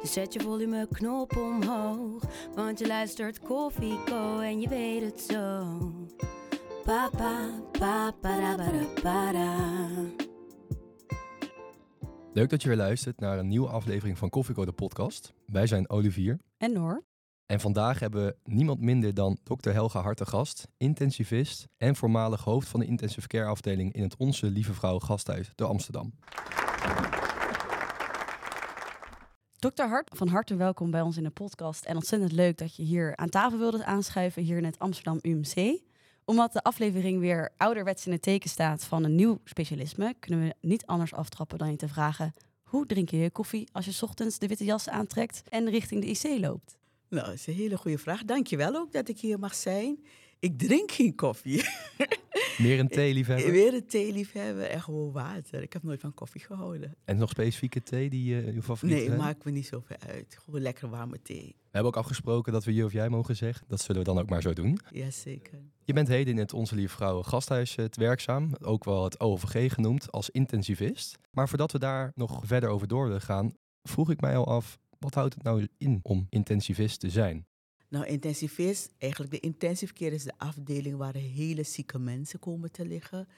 Dus zet je volumeknop omhoog. Want je luistert Koffie Co en je weet het zo. Papa, papa, para, para, para. Leuk dat je weer luistert naar een nieuwe aflevering van Koffieko de podcast. Wij zijn Olivier En Noor. en vandaag hebben we niemand minder dan Dr. Helga Hart te gast, intensivist en voormalig hoofd van de intensive care afdeling in het Onze Lieve Vrouw Gasthuis te Amsterdam. Dokter Hart, van harte welkom bij ons in de podcast. En ontzettend leuk dat je hier aan tafel wilde aanschuiven, hier in het Amsterdam UMC. Omdat de aflevering weer ouderwets in het teken staat van een nieuw specialisme, kunnen we niet anders aftrappen dan je te vragen: hoe drink je je koffie als je ochtends de witte jas aantrekt en richting de IC loopt? Nou, dat is een hele goede vraag. Dankjewel ook dat ik hier mag zijn. Ik drink geen koffie. Meer een theeliefhebber Weer een theeliefhebber en gewoon water. Ik heb nooit van koffie gehouden. en nog specifieke thee die eh, uw favoriet Nee, maakt me niet zoveel uit. Gewoon lekker warme thee. We hebben ook afgesproken dat we je of jij mogen zeggen. Dat zullen we dan ook maar zo doen. Jazeker. Je bent heden in het Onze Lieve Vrouwen Gasthuis eh, te werkzaam, ook wel het OVG genoemd, als intensivist. Maar voordat we daar nog verder over door willen gaan, vroeg ik mij al af, wat houdt het nou in om intensivist te zijn? Nou, intensivist, eigenlijk de intensive care is de afdeling waar hele zieke mensen komen te liggen.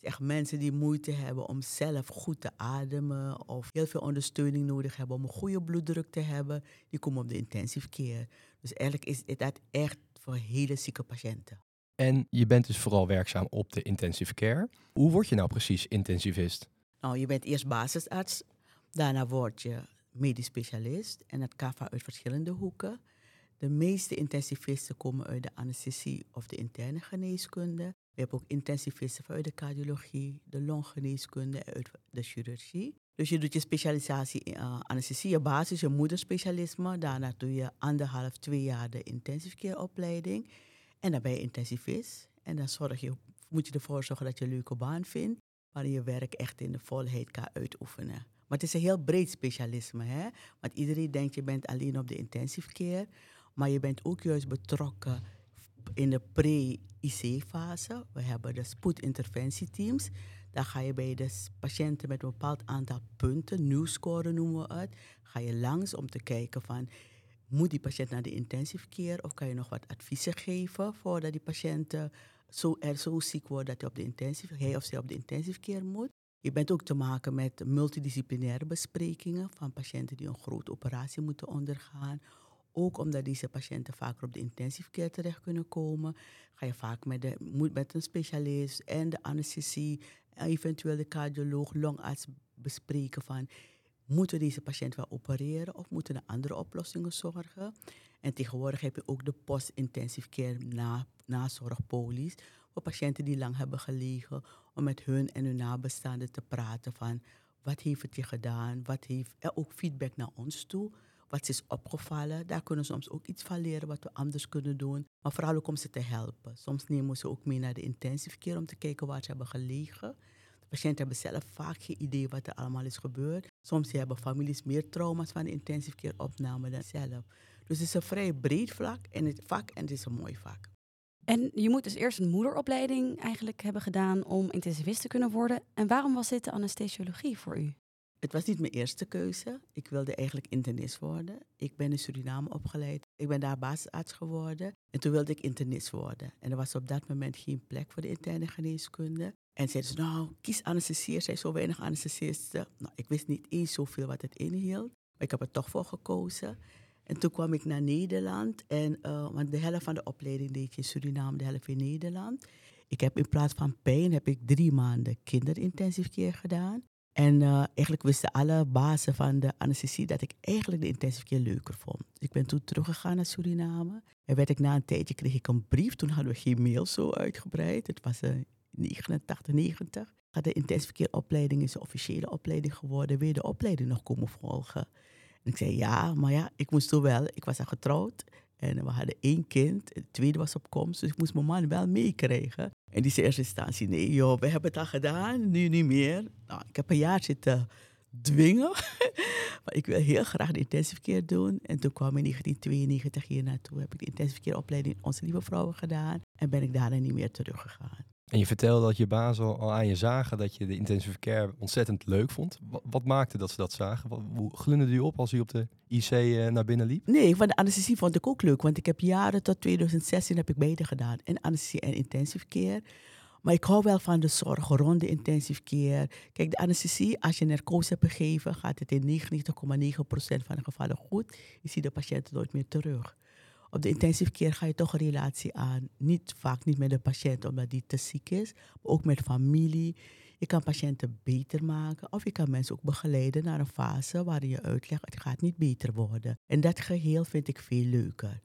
Echt mensen die moeite hebben om zelf goed te ademen of heel veel ondersteuning nodig hebben om een goede bloeddruk te hebben. Die komen op de intensive care. Dus eigenlijk is dat echt voor hele zieke patiënten. En je bent dus vooral werkzaam op de intensive care. Hoe word je nou precies intensivist? Nou, je bent eerst basisarts, daarna word je medisch specialist en dat kan vanuit verschillende hoeken. De meeste intensivisten komen uit de anesthesie of de interne geneeskunde. We hebben ook intensivisten vanuit de cardiologie, de longgeneeskunde en uit de chirurgie. Dus je doet je specialisatie in uh, anesthesie, je basis, je moederspecialisme. Daarna doe je anderhalf, twee jaar de intensive care opleiding. En dan ben je intensivist. En dan zorg je, moet je ervoor zorgen dat je een leuke baan vindt waarin je werk echt in de volheid kan uitoefenen. Maar het is een heel breed specialisme, hè? Want iedereen denkt je bent alleen op de intensive care, maar je bent ook juist betrokken in de pre-IC-fase. We hebben de spoedinterventieteams. Daar ga je bij de patiënten met een bepaald aantal punten, nieuwscore noemen we het, ga je langs om te kijken van moet die patiënt naar de intensive care of kan je nog wat adviezen geven voordat die patiënt zo, er zo ziek wordt dat hij, op de intensive, of zij op de intensive care moet. Je bent ook te maken met multidisciplinaire besprekingen van patiënten die een grote operatie moeten ondergaan. Ook omdat deze patiënten vaker op de intensive care terecht kunnen komen, ga je vaak met, de, moet met een specialist en de anesthesie, en eventueel de cardioloog, longarts bespreken van moeten we deze patiënt wel opereren of moeten er andere oplossingen zorgen? En tegenwoordig heb je ook de post-intensive care na, nazorgpolies voor patiënten die lang hebben gelegen, om met hun en hun nabestaanden te praten van wat heeft het je gedaan, wat heeft, en ook feedback naar ons toe. Wat is opgevallen, daar kunnen ze soms ook iets van leren wat we anders kunnen doen. Maar vooral ook om ze te helpen. Soms nemen we ze ook mee naar de intensive care om te kijken waar ze hebben gelegen. De patiënten hebben zelf vaak geen idee wat er allemaal is gebeurd. Soms hebben families meer trauma's van de intensive care opname dan zelf. Dus het is een vrij breed vlak en het vak en het is een mooi vak. En je moet dus eerst een moederopleiding eigenlijk hebben gedaan om intensivist te kunnen worden. En waarom was dit de anesthesiologie voor u? Het was niet mijn eerste keuze. Ik wilde eigenlijk internist worden. Ik ben in Suriname opgeleid. Ik ben daar basisarts geworden. En toen wilde ik internist worden. En er was op dat moment geen plek voor de interne geneeskunde. En zeiden ze, nou, kies anesthesie. Zijn zo weinig anesthesisten. Nou, ik wist niet eens zoveel wat het inhield. Maar ik heb er toch voor gekozen. En toen kwam ik naar Nederland. En, uh, want de helft van de opleiding deed je in Suriname, de helft in Nederland. Ik heb in plaats van pijn heb ik drie maanden kinderintensive care gedaan. En uh, eigenlijk wisten alle bazen van de anesthesie dat ik eigenlijk de intensive care leuker vond. Dus ik ben toen teruggegaan naar Suriname. En werd ik na een tijdje kreeg ik een brief. Toen hadden we geen mail zo uitgebreid. Het was uh, 89, 90. De intensive care opleiding is een officiële opleiding geworden. Wil je de opleiding nog komen volgen? En ik zei ja, maar ja, ik moest toen wel. Ik was al getrouwd. En we hadden één kind, het tweede was op komst, dus ik moest mijn man wel meekrijgen. En die zei in eerste instantie, nee joh, we hebben het al gedaan, nu niet meer. Nou, ik heb een jaar zitten dwingen, maar ik wil heel graag de intensive care doen. En toen kwam in 1992 hier naartoe, heb ik de intensive care opleiding Onze Lieve Vrouwen gedaan. En ben ik daarna niet meer teruggegaan. En je vertelde dat je baas al, aan je zagen dat je de intensive care ontzettend leuk vond. Wat, maakte dat ze dat zagen? Hoe glunderde u op als u op de IC uh, naar binnen liep? Nee, van de anesthesie vond ik ook leuk. Want ik heb jaren tot 2016 heb ik beide gedaan. En anesthesie en intensive care. Maar ik hou wel van de zorg rond de intensive care. Kijk, de anesthesie, als je narcose hebt gegeven, gaat het in 99,9% van de gevallen goed. Je ziet de patiënt nooit meer terug. Op de intensive care ga je toch een relatie aan. Niet vaak niet met de patiënt omdat die te ziek is, maar ook met familie. Je kan patiënten beter maken of je kan mensen ook begeleiden naar een fase waarin je uitlegt het gaat niet beter worden. En dat geheel vind ik veel leuker.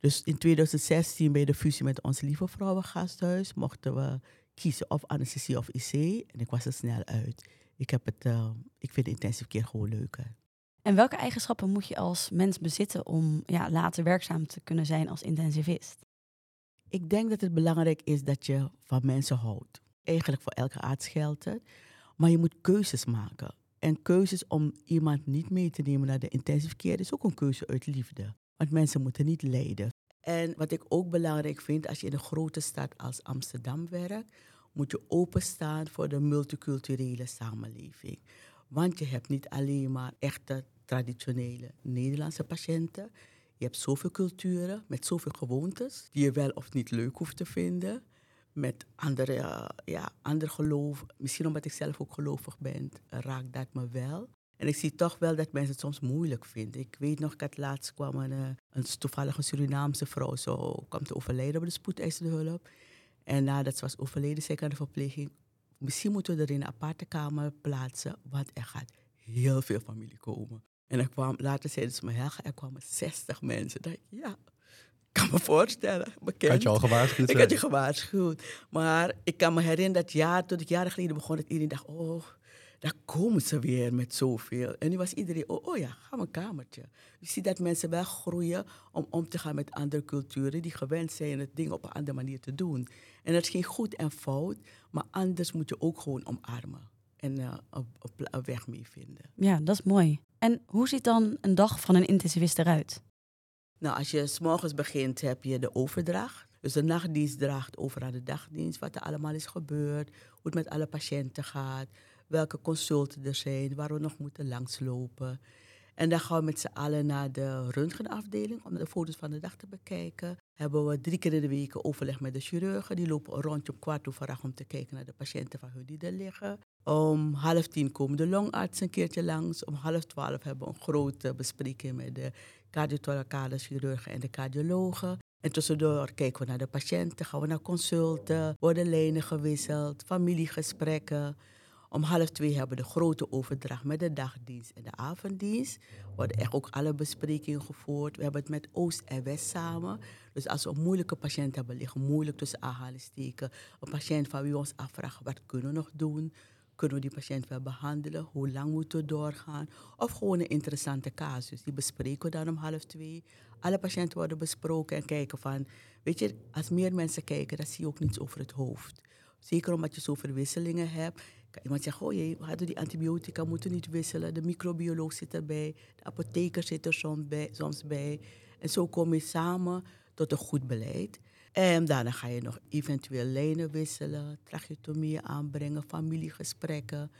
Dus in 2016 bij de fusie met Onze Lieve Vrouwen Gasthuis mochten we kiezen of anesthesie of IC. En ik was er snel uit. Ik, heb het, uh, ik vind de intensive care gewoon leuker. En welke eigenschappen moet je als mens bezitten om ja, later werkzaam te kunnen zijn als intensivist? Ik denk dat het belangrijk is dat je van mensen houdt. Eigenlijk voor elke arts geldt het. Maar je moet keuzes maken. En keuzes om iemand niet mee te nemen naar de intensive care is ook een keuze uit liefde. Want mensen moeten niet lijden. En wat ik ook belangrijk vind, als je in een grote stad als Amsterdam werkt, moet je openstaan voor de multiculturele samenleving. Want je hebt niet alleen maar echte traditionele Nederlandse patiënten. Je hebt zoveel culturen met zoveel gewoontes die je wel of niet leuk hoeft te vinden. Met andere, ja, andere geloof. Misschien omdat ik zelf ook gelovig ben, raakt dat me wel. En ik zie toch wel dat mensen het soms moeilijk vinden. Ik weet nog, ik had laatst kwam een, eh, een toevallige Surinaamse vrouw zo kwam te overlijden op de spoedeisende hulp. En nadat ze was overleden, zei ik aan de verpleging, misschien moeten we er in een aparte kamer plaatsen, want er gaat heel veel familie komen. En er kwam, later zeiden ze me, Helga, er kwamen 60 mensen. Dat ik, ja, ik kan me voorstellen. Bekend. Had je al gewaarschuwd? Ik had je gewaarschuwd. Maar ik kan me herinneren dat jaar, toen ik jaren geleden begon, dat iedereen dacht, oh, daar komen ze weer met zoveel. En nu was iedereen, oh, oh ja, ga een kamertje. Je ziet dat mensen wel groeien om om te gaan met andere culturen die gewend zijn het ding op een andere manier te doen. En dat is geen goed en fout, maar anders moet je ook gewoon omarmen en uh, op, op, op, weg mee vinden. Ja, dat is mooi. En hoe ziet dan een dag van een intensivist eruit? Nou, als je s morgens begint, heb je de overdracht. Dus de nachtdienst draagt over aan de dagdienst wat er allemaal is gebeurd, hoe het met alle patiënten gaat, welke consulten er zijn, waar we nog moeten langslopen. En dan gaan we met z'n allen naar de röntgenafdeling om de foto's van de dag te bekijken. Hebben we drie keer in de week overleg met de chirurgen. Die lopen rondje op kwart over acht om te kijken naar de patiënten van hun die er liggen. Om half tien komen de longarts een keertje langs. Om half twaalf hebben we een grote bespreking met de cardiothoracale chirurgen en de cardiologen. En tussendoor kijken we naar de patiënten, gaan we naar consulten, worden lijnen gewisseld, familiegesprekken. Om half twee hebben we de grote overdracht met de dagdienst en de avonddienst. Worden echt ook alle besprekingen gevoerd. We hebben het met Oost en West samen. Dus als we een moeilijke patiënt hebben liggen, moeilijk tussen aanhalingstekens. Een patiënt van wie we ons afvragen, wat kunnen we nog doen? Kunnen we die patiënt wel behandelen? Hoe lang moeten we doorgaan? Of gewoon een interessante casus. Die bespreken we dan om half twee. Alle patiënten worden besproken en kijken van... Weet je, als meer mensen kijken, dan zie je ook niets over het hoofd. Zeker omdat je zoveel wisselingen hebt. Kan iemand zeggen, oh jee, we hadden die antibiotica moeten niet wisselen. De microbioloog zit erbij. De apotheker zit er soms bij. Soms bij. En zo kom je samen tot een goed beleid. En daarna ga je nog eventueel lijnen wisselen, tracheotomie aanbrengen, familiegesprekken.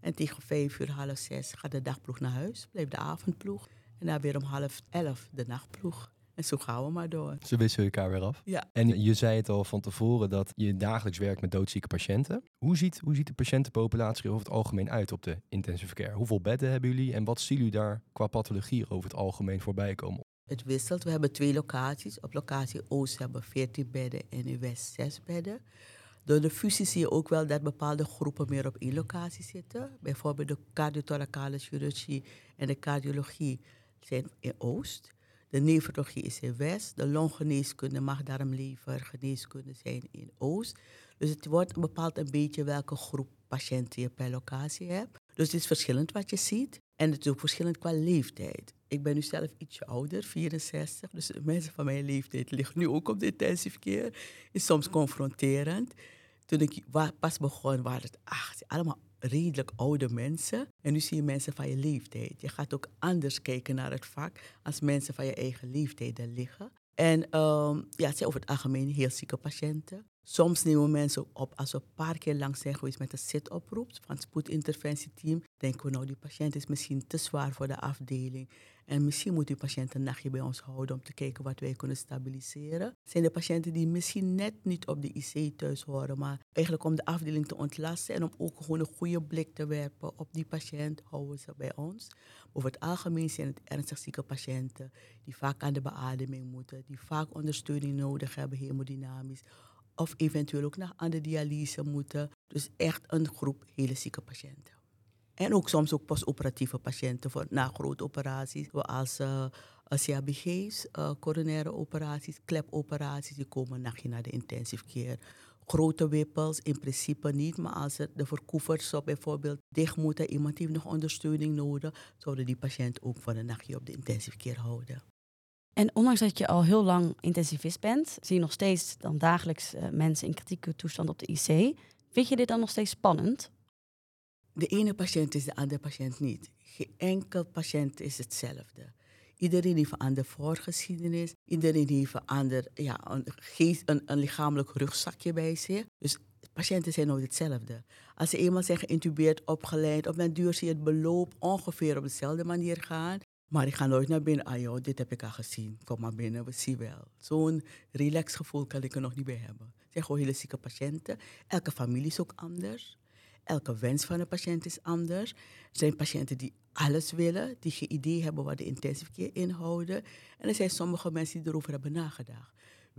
En tegen vijf uur, half zes gaat de dagploeg naar huis, blijft de avondploeg. En dan weer om half elf de nachtploeg. En zo gaan we maar door. Ze wisselen elkaar weer af. Ja. En je zei het al van tevoren dat je dagelijks werkt met doodzieke patiënten. Hoe ziet, hoe ziet de patiëntenpopulatie over het algemeen uit op de intensive care? Hoeveel bedden hebben jullie en wat zien jullie daar qua pathologie over het algemeen voorbij komen? Het wisselt. We hebben twee locaties. Op locatie Oost hebben we 14 bedden en in West 6 bedden. Door de fusie zie je ook wel dat bepaalde groepen meer op één locatie zitten. Bijvoorbeeld de cardiothoracale chirurgie en de cardiologie zijn in Oost. De nefrologie is in West. De longgeneeskunde, maagdarmlever, geneeskunde zijn in Oost. Dus het wordt bepaald een beetje welke groep patiënten je per locatie hebt. Dus het is verschillend wat je ziet. En het is ook verschillend qua leeftijd. Ik ben nu zelf ietsje ouder, 64. Dus mensen van mijn leeftijd liggen nu ook op de intensive care. Is soms confronterend. Toen ik pas begon, waren het ach, allemaal redelijk oude mensen. En nu zie je mensen van je leeftijd. Je gaat ook anders kijken naar het vak als mensen van je eigen leeftijd er liggen. En um, ja, het zijn over het algemeen heel zieke patiënten. Soms nemen mensen op als we een paar keer lang zijn geweest met een zitoproep van het spoedinterventieteam. Denken we nou, die patiënt is misschien te zwaar voor de afdeling. En misschien moet die patiënt een nachtje bij ons houden om te kijken wat wij kunnen stabiliseren. Zijn er patiënten die misschien net niet op de IC thuis horen, maar eigenlijk om de afdeling te ontlasten en om ook gewoon een goede blik te werpen op die patiënt, houden ze bij ons. Over het algemeen zijn het ernstig zieke patiënten die vaak aan de beademing moeten, die vaak ondersteuning nodig hebben, hemodynamisch of eventueel ook nog aan de dialyse moeten. Dus echt een groep hele zieke patiënten. En ook soms ook postoperatieve patiënten voor, na grote operaties, zoals uh, CABG's, uh, coronaire operaties, klepoperaties, die komen nachtje naar de intensive care. Grote wippels in principe niet, maar als er de verkoevers bijvoorbeeld dicht moeten, iemand heeft nog ondersteuning nodig, zouden die patiënt ook voor een nachtje op de intensive care houden. En ondanks dat je al heel lang intensivist bent, zie je nog steeds dan dagelijks uh, mensen in kritieke toestand op de IC. Vind je dit dan nog steeds spannend? De ene patiënt is de andere patiënt niet. Geen enkel patiënt is hetzelfde. Iedereen heeft een andere voorgeschiedenis. Iedereen heeft een ander, ja, een, een, lichamelijk rugzakje bij zich. Dus patiënten zijn nooit hetzelfde. Als ze eenmaal zijn geïntubeerd, opgeleid, op mijn duur zie je het beloop ongeveer op dezelfde manier gaan. Maar ik ga nooit naar binnen. Ah dit heb ik al gezien. Kom maar binnen, we zien wel. Zo'n relax gevoel kan ik er nog niet bij hebben. Het zijn gewoon hele zieke patiënten. Elke familie is ook anders. Elke wens van een patiënt is anders. Er zijn patiënten die alles willen, die geen idee hebben wat de intensive care inhouden. En er zijn sommige mensen die erover hebben nagedacht.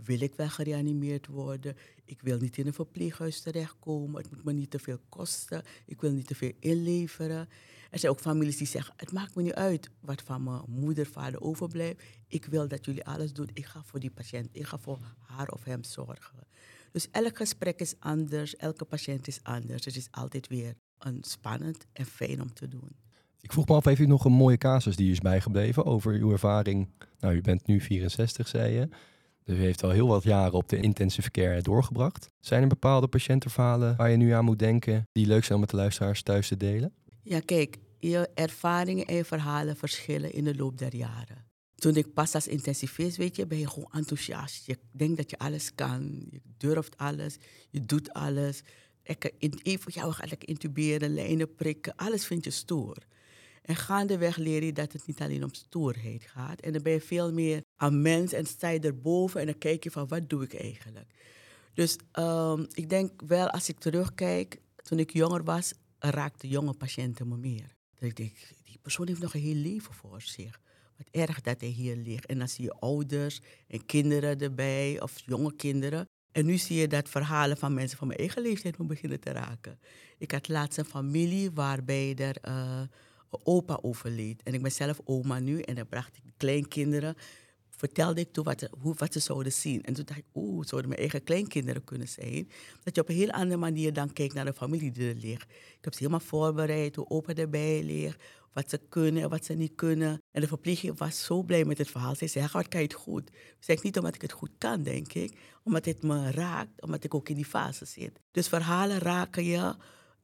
Wil ik wel gereanimeerd worden? Ik wil niet in een verpleeghuis terechtkomen. Het moet me niet te veel kosten. Ik wil niet te veel inleveren. Er zijn ook families die zeggen: Het maakt me niet uit wat van mijn moeder, vader overblijft. Ik wil dat jullie alles doen. Ik ga voor die patiënt, ik ga voor haar of hem zorgen. Dus elk gesprek is anders, elke patiënt is anders. Het is altijd weer een spannend en fijn om te doen. Ik vroeg me af, heeft u nog een mooie casus die is bijgebleven over uw ervaring? Nou, u bent nu 64, zei je. Dus u heeft al heel wat jaren op de intensive care doorgebracht. Zijn er bepaalde patiëntenverhalen waar je nu aan moet denken die leuk zijn om met de luisteraars thuis te delen? Ja, kijk, je ervaringen en je verhalen verschillen in de loop der jaren. Toen ik pas als intensivist, weet je, ben je gewoon enthousiast. Je denkt dat je alles kan, je durft alles, je doet alles. Ik, even, ja, we gaan lekker intuberen, lijnen prikken, alles vind je stoer. En gaandeweg leer je dat het niet alleen om stoerheid gaat. En dan ben je veel meer aan mens en sta je erboven en dan kijk je van wat doe ik eigenlijk. Dus um, ik denk wel als ik terugkijk, toen ik jonger was, raakten jonge patiënten me meer. Dat ik denk, die persoon heeft nog een heel leven voor zich. Wat erg dat hij hier ligt. En dan zie je ouders en kinderen erbij, of jonge kinderen. En nu zie je dat verhalen van mensen van mijn eigen leeftijd me beginnen te raken. Ik had laatst een familie waarbij er een opa overleed. En ik ben zelf oma nu en dan bracht ik kleinkinderen vertelde ik toen wat, hoe, wat ze zouden zien. En toen dacht ik, oeh, zouden mijn eigen kleinkinderen kunnen zijn. Dat je op een heel andere manier dan kijkt naar de familie die er ligt. Ik heb ze helemaal voorbereid, hoe opa erbij ligt, wat ze kunnen en wat ze niet kunnen. En de verpleeging was zo blij met het verhaal. Ze zei, wat kan je het goed? Zeg niet omdat ik het goed kan, denk ik. Omdat het me raakt, omdat ik ook in die fase zit. Dus verhalen raken je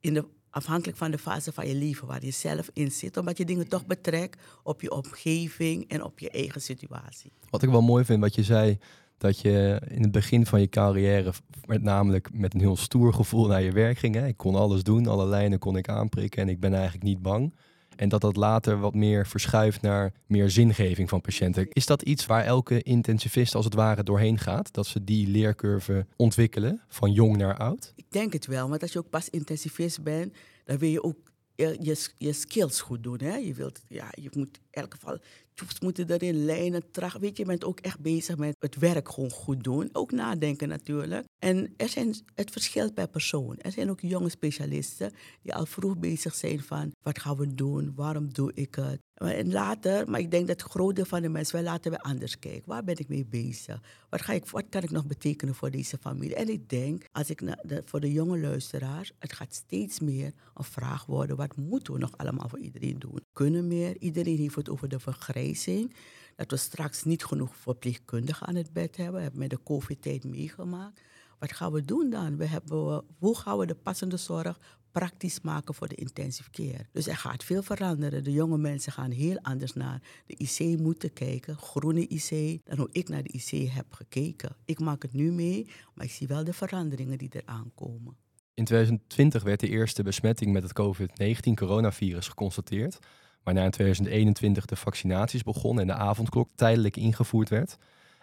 in de afhankelijk van de fase van je leven waar je zelf in zit, omdat je dingen toch betrekt op je omgeving en op je eigen situatie. Wat ik wel mooi vind, wat je zei, dat je in het begin van je carrière met namelijk met een heel stoer gevoel naar je werk ging. Hè? Ik kon alles doen, alle lijnen kon ik aanprikken en ik ben eigenlijk niet bang. En dat dat later wat meer verschuift naar meer zingeving van patiënten. Is dat iets waar elke intensivist als het ware doorheen gaat? Dat ze die leercurve ontwikkelen, van jong naar oud? Ik denk het wel, want als je ook pas intensivist bent, dan wil je ook je, je, skills goed doen. Hè? Je, wilt, ja, je moet elk geval tjoeps moeten erin, lijnen, traag. Weet je, je bent ook echt bezig met het werk gewoon goed doen. Ook nadenken natuurlijk. En er zijn, het verschilt per persoon. Er zijn ook jonge specialisten die al vroeg bezig zijn van wat gaan we doen, waarom doe ik het. En later, maar ik denk dat het groot deel van de mensen wel laten we anders kijken. Waar ben ik mee bezig? Wat, ga ik, wat kan ik nog betekenen voor deze familie? En ik denk, als ik de, voor de jonge luisteraars, het gaat steeds meer een vraag worden: wat moeten we nog allemaal voor iedereen doen? Kunnen meer? Iedereen heeft het over de vergrijzing. Dat we straks niet genoeg verpleegkundigen aan het bed hebben. We hebben met de COVID-tijd meegemaakt. Wat gaan we doen dan? We hebben, hoe gaan we de passende zorg praktisch maken voor de intensive care? Dus er gaat veel veranderen. De jonge mensen gaan heel anders naar de IC moeten kijken. Groene IC, dan hoe ik naar de IC heb gekeken. Ik maak het nu mee, maar ik zie wel de veranderingen die eraan komen. In 2020 werd de eerste besmetting met het COVID-19 coronavirus geconstateerd, waarna in 2021 de vaccinaties begonnen en de avondklok tijdelijk ingevoerd werd.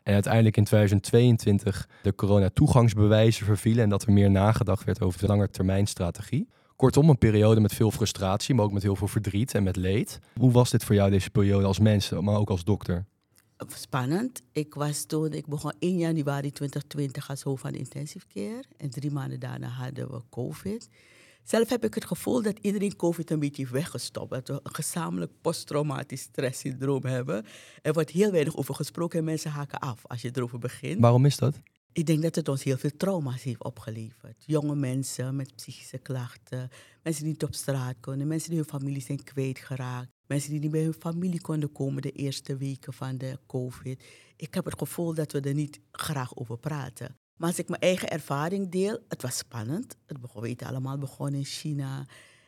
En uiteindelijk in 2022 de corona-toegangsbewijzen vervielen en dat er meer nagedacht werd over de langetermijnstrategie. Kortom, een periode met veel frustratie, maar ook met heel veel verdriet en met leed. Hoe was dit voor jou, deze periode als mens, maar ook als dokter? Spannend. Ik was toen, ik begon 1 januari 2020 als hoofd van intensive care. En drie maanden daarna hadden we COVID. Zelf heb ik het gevoel dat iedereen COVID een beetje heeft weggestopt. Dat we een gezamenlijk posttraumatisch stresssyndroom hebben. Er wordt heel weinig over gesproken en mensen haken af als je erover begint. Waarom is dat? Ik denk dat het ons heel veel trauma's heeft opgeleverd. Jonge mensen met psychische klachten, mensen die niet op straat kunnen, mensen die hun familie zijn kwijtgeraakt, mensen die niet bij hun familie konden komen de eerste weken van de COVID. Ik heb het gevoel dat we er niet graag over praten. Maar als ik mijn eigen ervaring deel, het was spannend. Het begon, we weten allemaal, begon in China.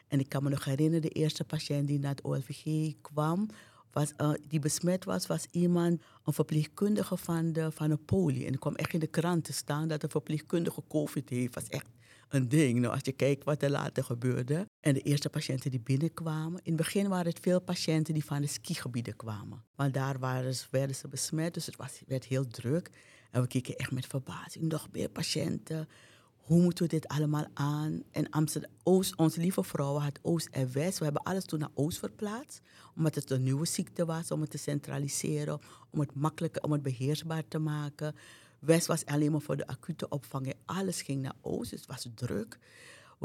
En ik kan me nog herinneren, de eerste patiënt die naar het OLVG kwam, was, uh, die besmet was, was iemand, een verpleegkundige van de, van poli. En ik kwam echt in de krant te staan dat een verpleegkundige COVID heeft. was echt een ding. Nou, als je kijkt wat er later gebeurde. En de eerste patiënten die binnenkwamen. In het begin waren het veel patiënten die van de skigebieden kwamen. Want daar waren, werden ze besmet, dus het was, werd heel druk. En we keken echt met verbazing. Nog meer patiënten. Hoe moeten we dit allemaal aan? En Amsterdam, Oost, onze lieve vrouwen had Oost en West. We hebben alles toen naar Oost verplaatst. Omdat het een nieuwe ziekte was, om het te centraliseren. Om het makkelijker, om het beheersbaar te maken. West was alleen maar voor de acute opvang. Alles ging naar Oost, dus het was druk.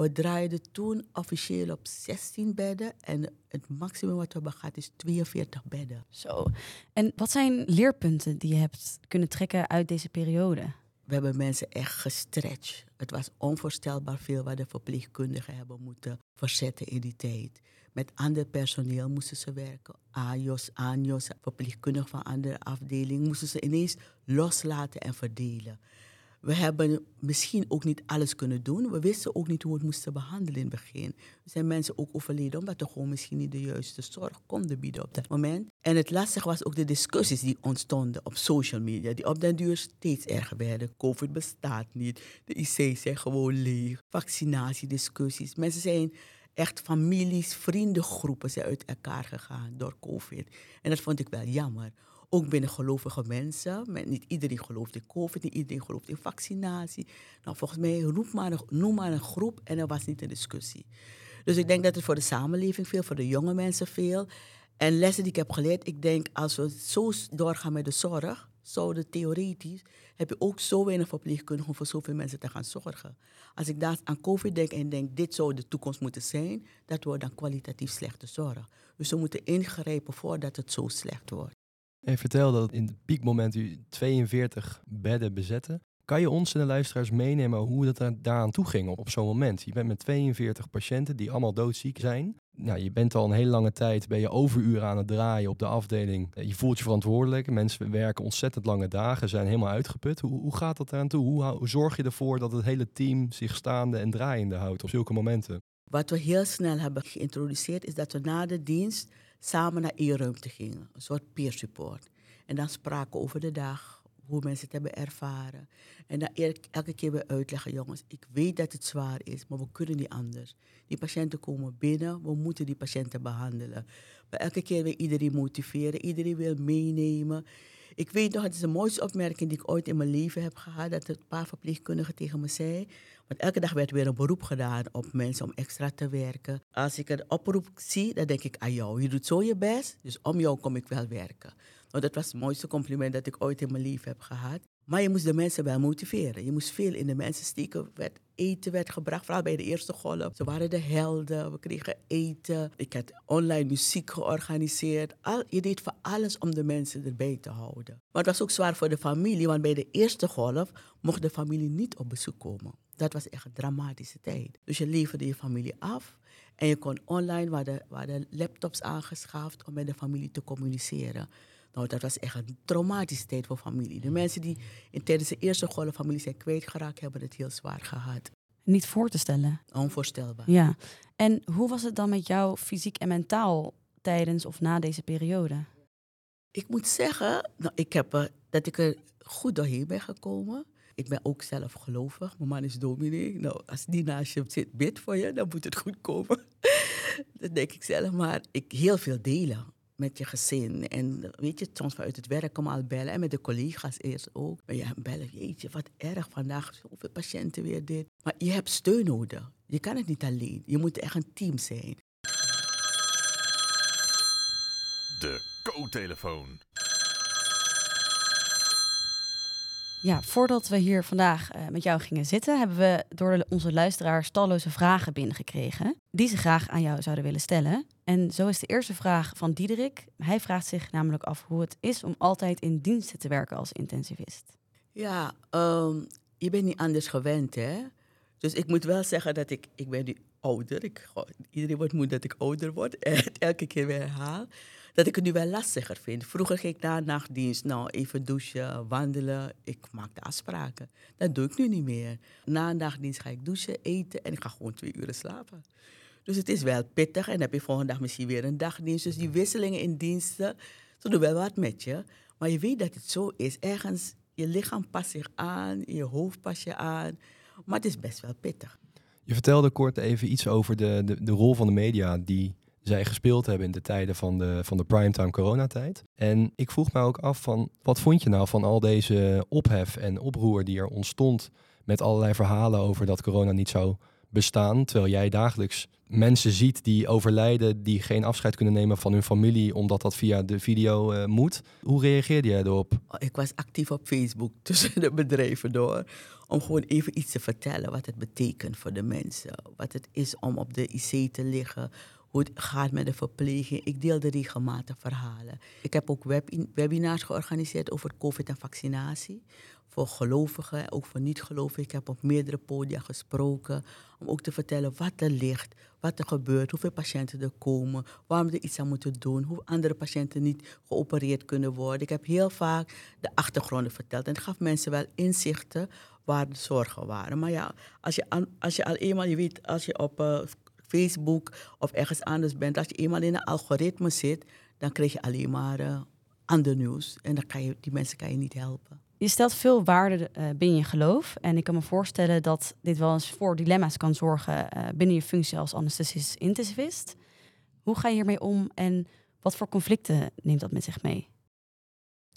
We draaiden toen officieel op 16 bedden en het maximum wat we hebben gehad is 42 bedden. Zo. En wat zijn leerpunten die je hebt kunnen trekken uit deze periode? We hebben mensen echt gestretched. Het was onvoorstelbaar veel wat de verpleegkundigen hebben moeten verzetten in die tijd. Met ander personeel moesten ze werken. AJOS, ANJOS, verpleegkundigen van andere afdelingen moesten ze ineens loslaten en verdelen. We hebben misschien ook niet alles kunnen doen. We wisten ook niet hoe we het moesten behandelen in het begin. Er zijn mensen ook overleden omdat we gewoon misschien niet de juiste zorg konden bieden op dat moment. En het lastige was ook de discussies die ontstonden op social media, die op den duur steeds erger werden. COVID bestaat niet, de IC's zijn gewoon leeg, vaccinatiediscussies. Mensen zijn echt families, vriendengroepen zijn uit elkaar gegaan door COVID. En dat vond ik wel jammer. Ook binnen gelovige mensen. niet iedereen gelooft in COVID, niet iedereen gelooft in vaccinatie. Nou, volgens mij maar noem maar een groep en er was niet een discussie. Dus ik denk dat het voor de samenleving veel, voor de jonge mensen veel. En lessen die ik heb geleerd, ik denk als we zo doorgaan met de zorg, zouden theoretisch, heb je ook zo weinig verpleegkundigen om voor zoveel mensen te gaan zorgen. Als ik daar aan COVID denk en denk, dit zou de toekomst moeten zijn, dat wordt dan kwalitatief slechte zorg. Dus we moeten ingrijpen voordat het zo slecht wordt. En vertel dat in het piekmoment u 42 bedden bezetten. Kan je ons en de luisteraars meenemen hoe dat daaraan toe ging op zo'n moment? Je bent met 42 patiënten die allemaal doodziek zijn. Nou, je bent al een hele lange tijd, ben je overuren aan het draaien op de afdeling. Je voelt je verantwoordelijk. Mensen werken ontzettend lange dagen, zijn helemaal uitgeput. Hoe, hoe gaat dat eraan toe? Hoe, hoe zorg je ervoor dat het hele team zich staande en draaiende houdt op zulke momenten? Wat we heel snel hebben geïntroduceerd is dat we na de dienst samen naar één ruimte gingen. Een soort peer support. En dan spraken over de dag, hoe mensen het hebben ervaren. En dan elke keer weer uitleggen, jongens, ik weet dat het zwaar is, maar we kunnen niet anders. Die patiënten komen binnen, we moeten die patiënten behandelen. Maar elke keer weer iedereen motiveren, iedereen wil meenemen. Ik weet nog, het is de mooiste opmerking die ik ooit in mijn leven heb gehad. Dat een paar verpleegkundigen tegen me zei. Want elke dag werd weer een beroep gedaan op mensen om extra te werken. Als ik een oproep zie, dan denk ik aan jou. Je doet zo je best, dus om jou kom ik wel werken. Nou, dat was het mooiste compliment dat ik ooit in mijn leven heb gehad. Maar je moest de mensen wel motiveren. Je moest veel in de mensen steken. Eten werd gebracht, vooral bij de eerste golf. Ze waren de helden, we kregen eten. Ik had online muziek georganiseerd. Al, je deed voor alles om de mensen erbij te houden. Maar het was ook zwaar voor de familie, want bij de eerste golf mocht de familie niet op bezoek komen. Dat was echt een dramatische tijd. Dus je leverde je familie af en je kon online, waar de laptops aangeschaft om met de familie te communiceren. Nou, dat was echt een traumatische tijd voor familie. De mensen die in, tijdens de eerste golf familie zijn kwijtgeraakt, hebben het heel zwaar gehad. Niet voor te stellen. Onvoorstelbaar. Ja. En hoe was het dan met jou fysiek en mentaal tijdens of na deze periode? Ik moet zeggen nou, ik heb, uh, dat ik er goed doorheen ben gekomen. Ik ben ook zelf gelovig. Mijn man is dominee. Nou, als die naast je zit, bid voor je, dan moet het goed komen. dat denk ik zelf. Maar ik heel veel delen met je gezin. En weet je, soms vanuit het werk kom al bellen. En met de collega's eerst ook. Maar ja, bellen, jeetje, wat erg vandaag. Zoveel patiënten weer dit. Maar je hebt steun nodig. Je kan het niet alleen. Je moet echt een team zijn. De co-telefoon. Ja, voordat we hier vandaag uh, met jou gingen zitten, hebben we door onze luisteraars talloze vragen binnengekregen. Die ze graag aan jou zouden willen stellen. En zo is de eerste vraag van Diederik. Hij vraagt zich namelijk af hoe het is om altijd in diensten te werken als intensivist. Ja, um, je bent niet anders gewend, hè? Dus ik moet wel zeggen dat ik, ik ben nu ouder. Ik, iedereen wordt moe dat ik ouder word en elke keer weer herhaal dat ik het nu wel lastiger vind. Vroeger ging ik na nachtdienst, nou even douchen, wandelen. Ik maakte afspraken. Dat doe ik nu niet meer. Na nachtdienst ga ik douchen, eten en ik ga gewoon twee uur slapen. Dus het is wel pittig en dan heb je volgende dag misschien weer een dagdienst. Dus die wisselingen in diensten, ze doen wel wat met je. Maar je weet dat het zo is. Ergens, je lichaam past zich aan, je hoofd past je aan. Maar het is best wel pittig. Je vertelde kort even iets over de, de, de rol van de media die zij gespeeld hebben in de tijden van de, van de primetime coronatijd. En ik vroeg me ook af van, wat vond je nou van al deze ophef en oproer die er ontstond met allerlei verhalen over dat corona niet zou bestaan, terwijl jij dagelijks mensen ziet die overlijden, die geen afscheid kunnen nemen van hun familie, omdat dat via de video uh, moet. Hoe reageerde jij erop? Oh, ik was actief op Facebook tussen de bedrijven door, om gewoon even iets te vertellen wat het betekent voor de mensen. Wat het is om op de IC te liggen, hoe het gaat met de verpleging. Ik deelde regelmatig verhalen. Ik heb ook webinars georganiseerd over COVID en vaccinatie. Voor gelovigen, ook voor niet-gelovigen. Ik heb op meerdere podia gesproken om ook te vertellen wat er ligt, wat er gebeurt, hoeveel patiënten er komen, waarom we er iets aan moeten doen, hoe andere patiënten niet geopereerd kunnen worden. Ik heb heel vaak de achtergronden verteld en het gaf mensen wel inzichten waar de zorgen waren. Maar ja, als je, als je al eenmaal, je weet, als je op uh, Facebook of ergens anders bent, als je eenmaal in een algoritme zit, dan krijg je alleen maar uh, ander nieuws. En dan kan je, die mensen kan je niet helpen. Je stelt veel waarde uh, binnen je geloof. En ik kan me voorstellen dat dit wel eens voor dilemma's kan zorgen uh, binnen je functie als anesthesist-intensivist. Hoe ga je hiermee om en wat voor conflicten neemt dat met zich mee?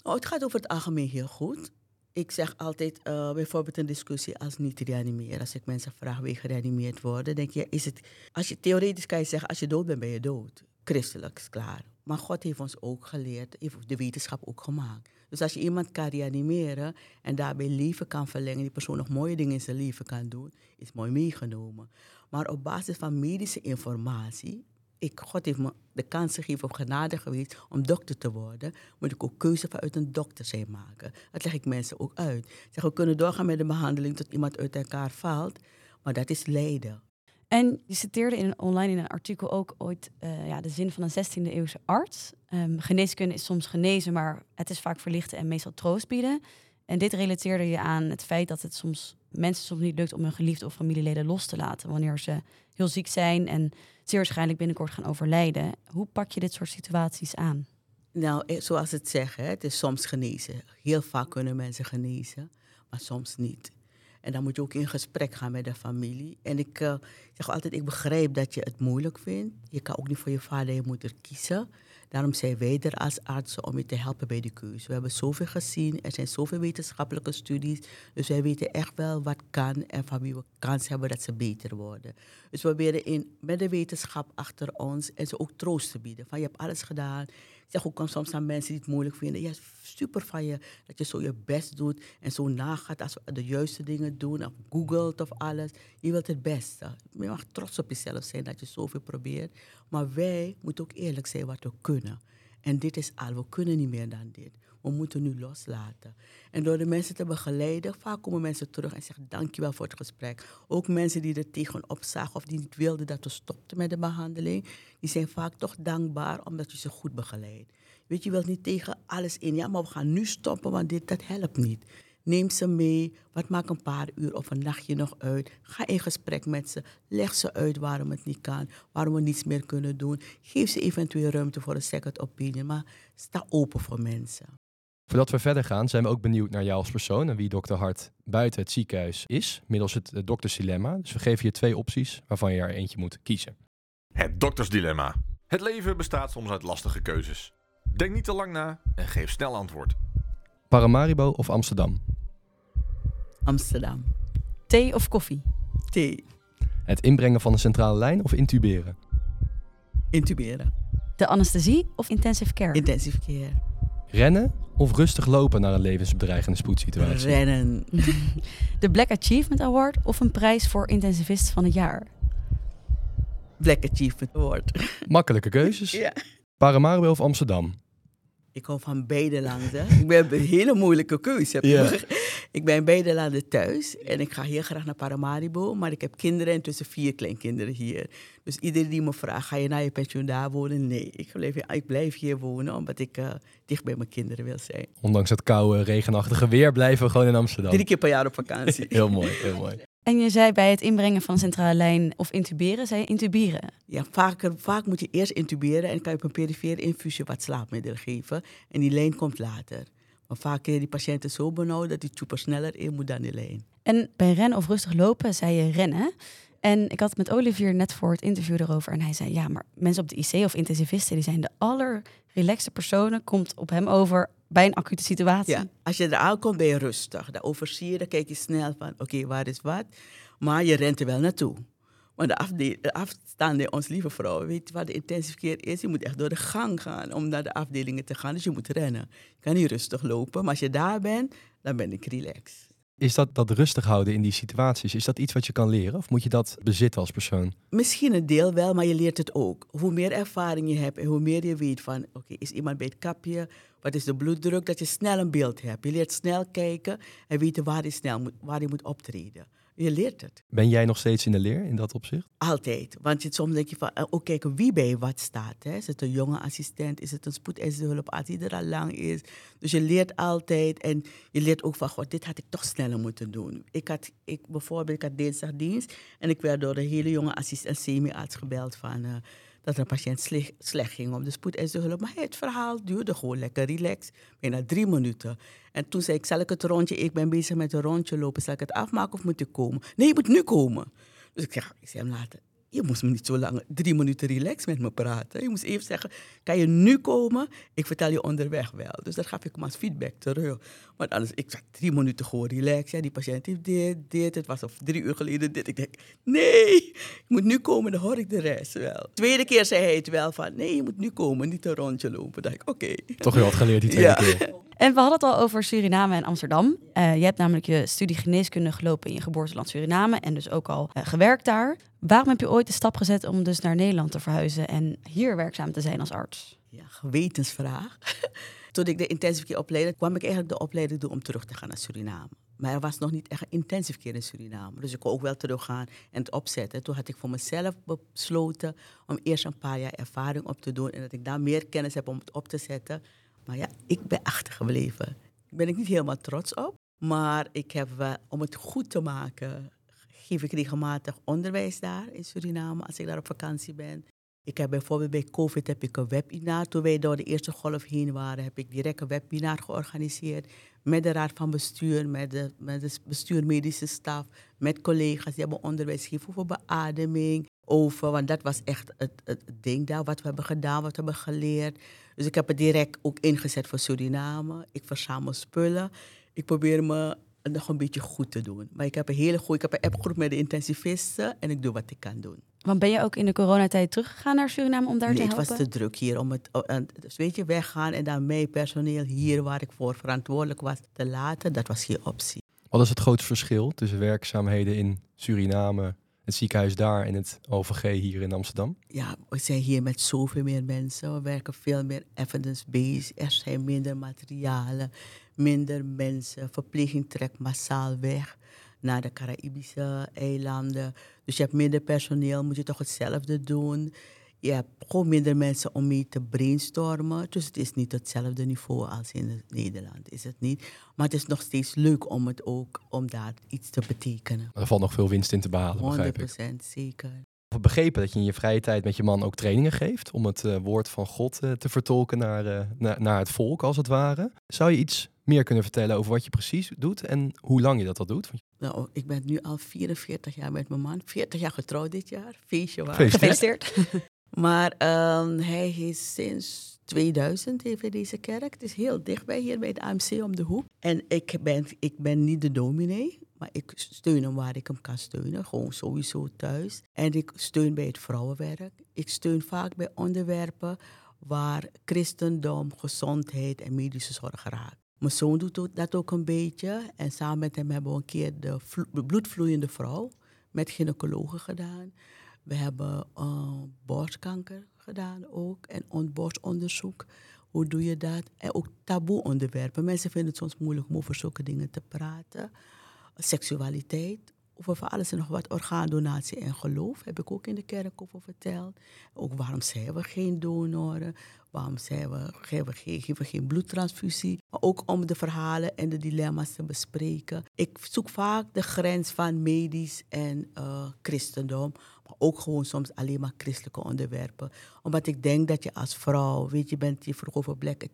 Oh, het gaat over het algemeen heel goed ik zeg altijd uh, bijvoorbeeld een discussie als niet reanimeren. Als ik mensen vraag wie gereanimeerd worden, denk je, is het. Als je theoretisch kan je zeggen, als je dood bent, ben je dood. Christelijk is klaar. Maar God heeft ons ook geleerd, heeft de wetenschap ook gemaakt. Dus als je iemand kan reanimeren en daarbij leven kan verlengen, die persoon nog mooie dingen in zijn leven kan doen, is mooi meegenomen. Maar op basis van medische informatie ik, God heeft me de kans gegeven of genade geweest om dokter te worden, moet ik ook keuze vanuit een dokter zijn maken. Dat leg ik mensen ook uit. zeg, we kunnen doorgaan met de behandeling tot iemand uit elkaar valt, maar dat is lijden. En je citeerde in, online in een artikel ook ooit uh, ja, de zin van een 16e eeuwse arts. Um, geneeskunde is soms genezen, maar het is vaak verlichten en meestal troost bieden. En dit relateerde je aan het feit dat het soms mensen soms niet lukt om hun geliefde of familieleden los te laten wanneer ze heel ziek zijn en zeer waarschijnlijk binnenkort gaan overlijden. Hoe pak je dit soort situaties aan? Nou, eh, zoals het zeggen, het is soms genezen. Heel vaak kunnen mensen genezen, maar soms niet. En dan moet je ook in gesprek gaan met de familie. En ik uh, zeg altijd, ik begrijp dat je het moeilijk vindt. Je kan ook niet voor je vader en je moeder kiezen. Daarom zijn wij er als artsen om je te helpen bij die keuze. We hebben zoveel gezien, er zijn zoveel wetenschappelijke studies. Dus wij weten echt wel wat kan en van wie we kans hebben dat ze beter worden. Dus we proberen in, met de wetenschap achter ons en ze ook troost te bieden. Van je hebt alles gedaan. Ik zeg ook soms aan mensen die het moeilijk vinden. Ja, super van je dat je zo je best doet en zo nagaat als we de juiste dingen doen. Of googelt of alles. Je wilt het beste. Je mag trots op jezelf zijn dat je zoveel probeert. Maar wij moeten ook eerlijk zijn wat we kunnen. En dit is al, we kunnen niet meer dan dit. We moeten nu loslaten. En door de mensen te begeleiden, vaak komen mensen terug en zeggen dankjewel voor het gesprek. Ook mensen die er tegenop zagen of die niet wilden dat we stopten met de behandeling, die zijn vaak toch dankbaar omdat je ze goed begeleidt. Weet je, wilt niet tegen alles in, ja, maar we gaan nu stoppen, want dit, dat helpt niet. Neem ze mee. Wat maakt een paar uur of een nachtje nog uit? Ga in gesprek met ze. Leg ze uit waarom het niet kan. Waarom we niets meer kunnen doen. Geef ze eventueel ruimte voor een second opinion. Maar sta open voor mensen. Voordat we verder gaan, zijn we ook benieuwd naar jou als persoon en wie dokter Hart buiten het ziekenhuis is, middels het uh, doktersdilemma. Dus we geven je twee opties waarvan je er eentje moet kiezen. Het doktersdilemma. Het leven bestaat soms uit lastige keuzes. Denk niet te lang na en geef snel antwoord. Paramaribo of Amsterdam? Amsterdam. Thee of koffie? Thee. Het inbrengen van een centrale lijn of intuberen? Intuberen. De anesthesie of intensive care? Intensive care. Rennen of rustig lopen naar een levensbedreigende spoedsituatie? Rennen. De Black Achievement Award of een prijs voor intensivist van het jaar? Black Achievement Award. Makkelijke keuzes. Ja. Paramaribo of Amsterdam? Ik hou van beide landen. Ik ben een hele moeilijke keuze. Heb je Ja. Ik ben in beide landen thuis en ik ga heel graag naar Paramaribo. Maar ik heb kinderen en tussen vier kleinkinderen hier. Dus iedereen die me vraagt, ga je naar je pensioen daar wonen? Nee, ik blijf, hier- ik blijf hier wonen omdat ik eh, dicht bij mijn kinderen wil zijn. Ondanks het koude, regenachtige weer blijven we gewoon in Amsterdam. Drie keer per jaar op vakantie. Heel mooi, heel mooi. En je zei bij het inbrengen van centrale lijn of intuberen, zei je intuberen. Ja, vaker, vaak moet je eerst intuberen en kan je op een perifere infusie wat slaapmiddel geven. En die lijn komt later. Maar vaak je die patiënten zo benauwd dat die tjoeper sneller in moet dan die lijn. En bij rennen of rustig lopen zei je rennen. En ik had het met Olivier net voor het interview erover. En hij zei, ja, maar mensen op de IC of intensivisten... die zijn de allerrelaxte personen. Komt op hem over bij een acute situatie. Ja, als je er aankomt ben je rustig. Dan overzie je, dan kijk je snel van oké, waar is wat. Maar je rent er wel naartoe. Want de, afde- de afstaande, ons lieve vrouw, weet wat de intensive care is? Je moet echt door de gang gaan om naar de afdelingen te gaan. Dus je moet rennen. Je kan niet rustig lopen. Maar als je daar bent, dan ben ik relaxed. Is dat, dat rustig houden in die situaties, is dat iets wat je kan leren? Of moet je dat bezitten als persoon? Misschien een deel wel, maar je leert het ook. Hoe meer ervaring je hebt en hoe meer je weet van, oké, is iemand bij het kapje? Wat is de bloeddruk? Dat je snel een beeld hebt. Je leert snel kijken en weten waar je snel moet, waar je moet optreden. Je leert het. Ben jij nog steeds in de leer in dat opzicht? Altijd. Want je, soms denk je van, eh, ook kijken wie bij wat staat. Hè? Is het een jonge assistent? Is het een spoedeisende die er al lang is? Dus je leert altijd. En je leert ook van, god, dit had ik toch sneller moeten doen. Ik had, ik, bijvoorbeeld, ik had dinsdagdienst. En ik werd door een hele jonge assistent, semi-arts gebeld van... eh, dat een patiënt slecht, ging op de spoedeisende hulp. Maar het verhaal duurde gewoon lekker relaxed. Bijna drie minuten. En toen zei ik, zal ik het rondje... Ik ben bezig met een rondje lopen. Zal ik het afmaken of moet ik komen? Nee, je moet nu komen. Dus ik zeg, ik zei hem later, je moest me niet zo lang, drie minuten relax met me praten. Je moest even zeggen, kan je nu komen? Ik vertel je onderweg wel. Dus dat gaf ik hem als feedback terug. Want anders, ik zat drie minuten gewoon relax. Ja, die patiënt heeft dit, dit. Het was al drie uur geleden dit. Ik denk, nee, ik moet nu komen, dan hoor ik de rest wel. Tweede keer zei hij het wel van, nee, je moet nu komen, niet een rondje lopen. Dan dacht ik, oké. Toch weer wat geleerd die tweede Ja. keer. En we hadden het al over Suriname en Amsterdam. Eh, je hebt namelijk je studie geneeskunde gelopen in je geboorteland Suriname en dus ook al eh, gewerkt daar. Waarom heb je ooit de stap gezet om dus naar Nederland te verhuizen en hier werkzaam te zijn als arts? Ja, gewetensvraag. Toen ik de intensive care opleiding, kwam ik eigenlijk de opleiding doen om terug te gaan naar Suriname. Maar er was nog niet echt intensive care in Suriname. Dus ik kon ook wel teruggaan en het opzetten. Toen had ik voor mezelf besloten om eerst een paar jaar ervaring op te doen. En dat ik daar meer kennis heb om het op te zetten. Maar ja, ik ben achtergebleven. Daar ben ik niet helemaal trots op. Maar ik heb wel, om het goed te maken, geef ik regelmatig onderwijs daar in Suriname als ik daar op vakantie ben. Ik heb bijvoorbeeld bij COVID heb ik een webinar. Toen wij door de eerste golf heen waren, heb ik direct een webinar georganiseerd. Met de raad van bestuur, met de, met de staf, met collega's die hebben onderwijs gegeven over beademing. over, want dat was echt het, het ding daar, wat we hebben gedaan, wat we hebben geleerd. Dus ik heb het direct ook ingezet voor Suriname. Ik verzamel spullen. Ik probeer me nog een beetje goed te doen. Maar ik heb een hele goede, ik heb een appgroep met de intensivisten en ik doe wat ik kan doen. Want ben je ook in de coronatijd teruggegaan naar Suriname om daar nee, te helpen? het was te druk hier om het, dus weet je, weggaan en dan mee personeel hier waar ik voor verantwoordelijk was te laten, dat was geen optie. Wat is het grootste verschil tussen werkzaamheden in Suriname, het ziekenhuis daar en het OVG hier in Amsterdam? Ja, we zijn hier met zoveel meer mensen. We werken veel meer evidence-based. Er zijn minder materialen, minder mensen. Verpleging trekt massaal weg naar de Caraïbische eilanden. Dus je hebt minder personeel, moet je toch hetzelfde doen. Je hebt gewoon minder mensen om mee te brainstormen. Dus het is niet hetzelfde niveau als in Nederland, is het niet. Maar het is nog steeds leuk om het ook, om daar iets te betekenen. Er valt nog veel winst in te behalen, begrijp ik. 100% zeker. We begrepen dat je in je vrije tijd met je man ook trainingen geeft om het eh, woord van God eh, te vertolken naar, eh, naar, naar het volk, als het ware. Zou je iets meer kunnen vertellen over wat je precies doet en hoe lang je dat al doet? Nou, ik ben nu al 44 jaar met mijn man. 40 jaar getrouwd dit jaar. Feestje waar. Gefeliciteerd. Maar ehm, hij is sinds 2000 heeft hij deze kerk. Het is heel dichtbij hier bij het AMC om de hoek. En ik ben, ik ben niet de dominee, maar ik steun hem waar ik hem kan steunen. Gewoon sowieso thuis. En ik steun bij het vrouwenwerk. Ik steun vaak bij onderwerpen waar christendom, gezondheid en medische zorg raakt. Mijn zoon doet dat ook een beetje. En samen met hem hebben we een keer de bloedvloeiende vrouw met gynaecologen gedaan. We hebben uh, borstkanker gedaan ook en borstonderzoek. Hoe doe je dat? En ook taboe onderwerpen. Mensen vinden het soms moeilijk om over zulke dingen te praten. Seksualiteit, over alles en nog wat. Orgaandonatie en geloof heb ik ook in de kerk over verteld. Ook waarom zijn we geen donoren? Waarom zijn we, geven, we geen, geven geen bloedtransfusie? Maar ook om de verhalen en de dilemma's te bespreken. Ik zoek vaak de grens van medisch en uh, christendom. Maar ook gewoon soms alleen maar christelijke onderwerpen. Omdat ik denk dat je als vrouw, weet je, bent je vroeg over black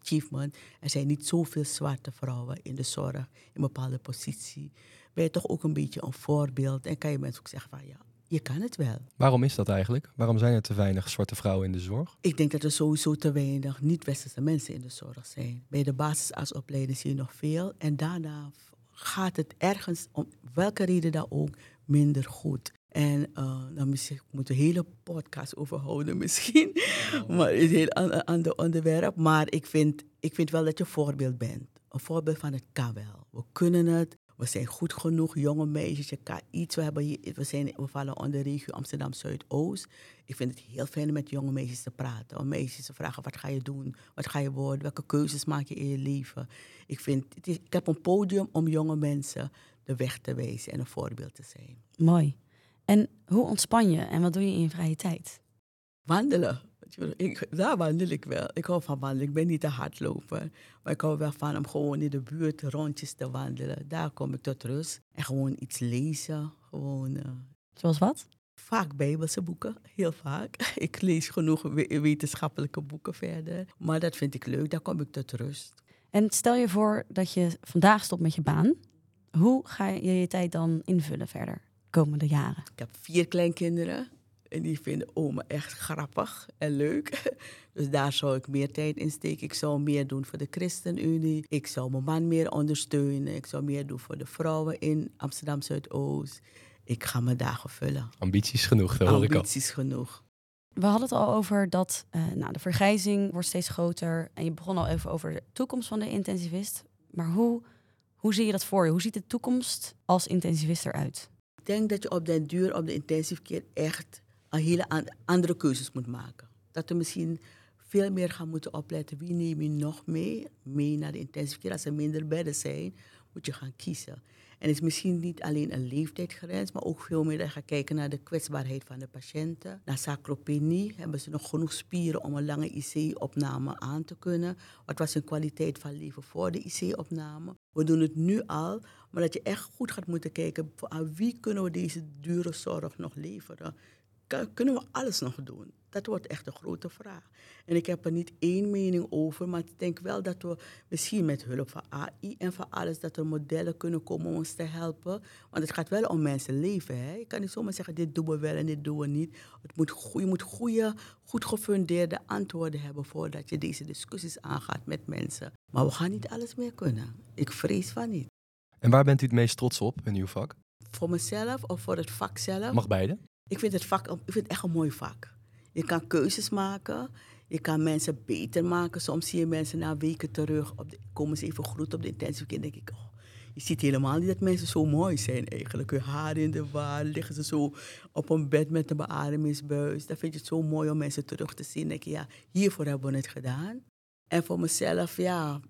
achievement. Er zijn niet zoveel zwarte vrouwen in de zorg, in een bepaalde positie. Ben je toch ook een beetje een voorbeeld en kan je mensen ook zeggen van ja, je kan het wel. Waarom is dat eigenlijk? Waarom zijn er te weinig zwarte vrouwen in de zorg? Ik denk dat er sowieso te weinig niet-westerse mensen in de zorg zijn. Bij de basisartsopleiding zie je nog veel. En daarna gaat het ergens, om welke reden dan ook, minder goed. En uh, dan moeten we een hele podcast over houden misschien. maar het is een heel ander onderwerp. Maar ik vind, ik vind wel dat je een voorbeeld bent. Een voorbeeld van het kan wel. We kunnen het. We zijn goed genoeg, jonge meisjes. Je kan iets. We, hebben hier, we, zijn, we vallen onder de regio Amsterdam Zuidoost. Ik vind het heel fijn om met jonge meisjes te praten. Om meisjes te vragen: wat ga je doen? Wat ga je worden? Welke keuzes maak je in je leven? Ik, vind, het is, ik heb een podium om jonge mensen de weg te wijzen en een voorbeeld te zijn. Mooi. En hoe ontspan je en wat doe je in je vrije tijd? Wandelen. Ik, daar wandel ik wel. Ik hou van wandelen. Ik ben niet te hardloper. Maar ik hou wel van om gewoon in de buurt rondjes te wandelen. Daar kom ik tot rust. En gewoon iets lezen. Gewoon, uh, Zoals wat? Vaak bijbelse boeken, heel vaak. Ik lees genoeg wetenschappelijke boeken verder. Maar dat vind ik leuk, daar kom ik tot rust. En stel je voor dat je vandaag stopt met je baan. Hoe ga je je tijd dan invullen verder? komende jaren? Ik heb vier kleinkinderen en die vinden oma echt grappig en leuk. Dus daar zou ik meer tijd in steken. Ik zou meer doen voor de ChristenUnie. Ik zou mijn man meer ondersteunen. Ik zou meer doen voor de vrouwen in Amsterdam Zuidoost. Ik ga mijn dagen vullen. Ambities genoeg, dat hoor ik al. Ambities genoeg. We hadden het al over dat uh, nou, de vergrijzing wordt steeds groter. En je begon al even over de toekomst van de intensivist. Maar hoe, hoe zie je dat voor je? Hoe ziet de toekomst als intensivist eruit? Ik denk dat je op den duur op de intensive care echt een hele andere keuzes moet maken. Dat we misschien veel meer gaan moeten opletten. Wie neem je nog mee, mee naar de intensive care? Als er minder bedden zijn, moet je gaan kiezen. En het is misschien niet alleen een leeftijdsgrens, maar ook veel meer gaat kijken naar de kwetsbaarheid van de patiënten. Naar sarcopenie hebben ze nog genoeg spieren om een lange IC-opname aan te kunnen. Wat was hun kwaliteit van leven voor de IC-opname? We doen het nu al, maar dat je echt goed gaat moeten kijken aan wie kunnen we deze dure zorg nog leveren. Kunnen we alles nog doen? Dat wordt echt een grote vraag. En ik heb er niet één mening over, maar ik denk wel dat we misschien met hulp van AI en van alles, dat er modellen kunnen komen om ons te helpen. Want het gaat wel om mensen leven. Hè? Je kan niet zomaar zeggen, dit doen we wel en dit doen we niet. Het moet, je moet goede, goed gefundeerde antwoorden hebben voordat je deze discussies aangaat met mensen. Maar we gaan niet alles meer kunnen. Ik vrees van niet. En waar bent u het meest trots op in uw vak? Voor mezelf of voor het vak zelf? Mag beide? Ik vind het vak ik vind het echt een mooi vak. Je kan keuzes maken. Je kan mensen beter maken. Soms zie je mensen na weken terug. Op de, komen ze even groet op de intensive care. denk ik, oh, je ziet helemaal niet dat mensen zo mooi zijn eigenlijk. Hun haar in de war, liggen ze zo op een bed met een beademingsbuis. Dan vind je het zo mooi om mensen terug te zien. denk ja, hiervoor hebben we het gedaan. En voor mezelf, ja,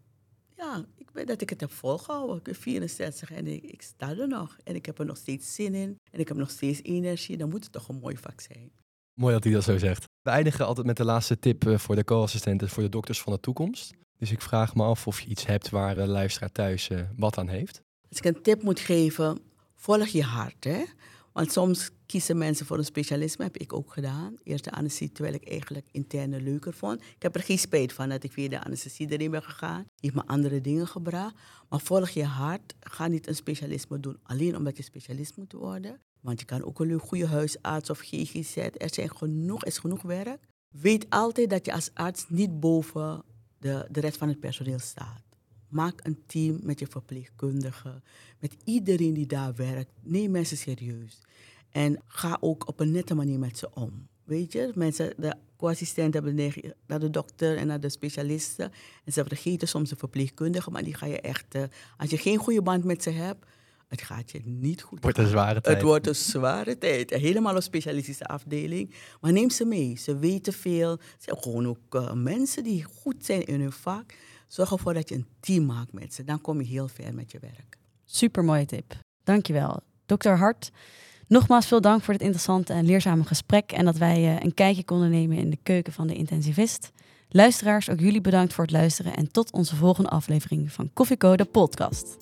ja dat ik het heb volgehouden. Ik ben 64 en ik, ik sta er nog. En ik heb er nog steeds zin in. En ik heb nog steeds energie. Dan moet het toch een mooi vak zijn. Mooi dat hij dat zo zegt. We eindigen altijd met de laatste tip eh, voor de co-assistenten, voor de dokters van de toekomst. Dus ik vraag me af of je iets hebt waar de luisteraar thuis eh, wat aan heeft. Als ik een tip moet geven, volg je hart. Hè? Want soms kiezen mensen voor een specialisme, heb ik ook gedaan. Eerst de anesthesie, terwijl ik eigenlijk interne leuker vond. Ik heb er geen spijt van dat ik via de anesthesie erin ben gegaan. heeft me andere dingen gebracht. Maar volg je hart. Ga niet een specialisme doen alleen omdat je specialist moet worden. Want je kan ook een goede huisarts of GGZ. Er, zijn genoeg, is genoeg werk. Weet altijd dat je als arts niet boven de, de rest van het personeel staat. Maak een team met je verpleegkundigen, met iedereen die daar werkt. Neem mensen serieus. En ga ook op een nette manier met ze om. Weet je, mensen, de co-assistenten hebben naar de dokter en naar de specialisten. En ze vergeten soms de verpleegkundigen, maar die ga je echt, uh, als je geen goede band met ze hebt, het gaat je niet goed. Het wordt een zware tijd. Het wordt een zware tijd. Helemaal een specialistische afdeling. Maar neem ze mee. Ze weten veel. Ze zijn gewoon ook uh, mensen die goed zijn in hun vak. Zorg ervoor dat je een team maakt met ze. Dan kom je heel ver met je werk. Super mooie tip. Dankjewel. Dokter Hart, nogmaals veel dank voor dit interessante en leerzame gesprek. En dat wij uh, een kijkje konden nemen in de keuken van de intensivist. Luisteraars, ook jullie bedankt voor het luisteren. En tot onze volgende aflevering van Koffieko, de podcast.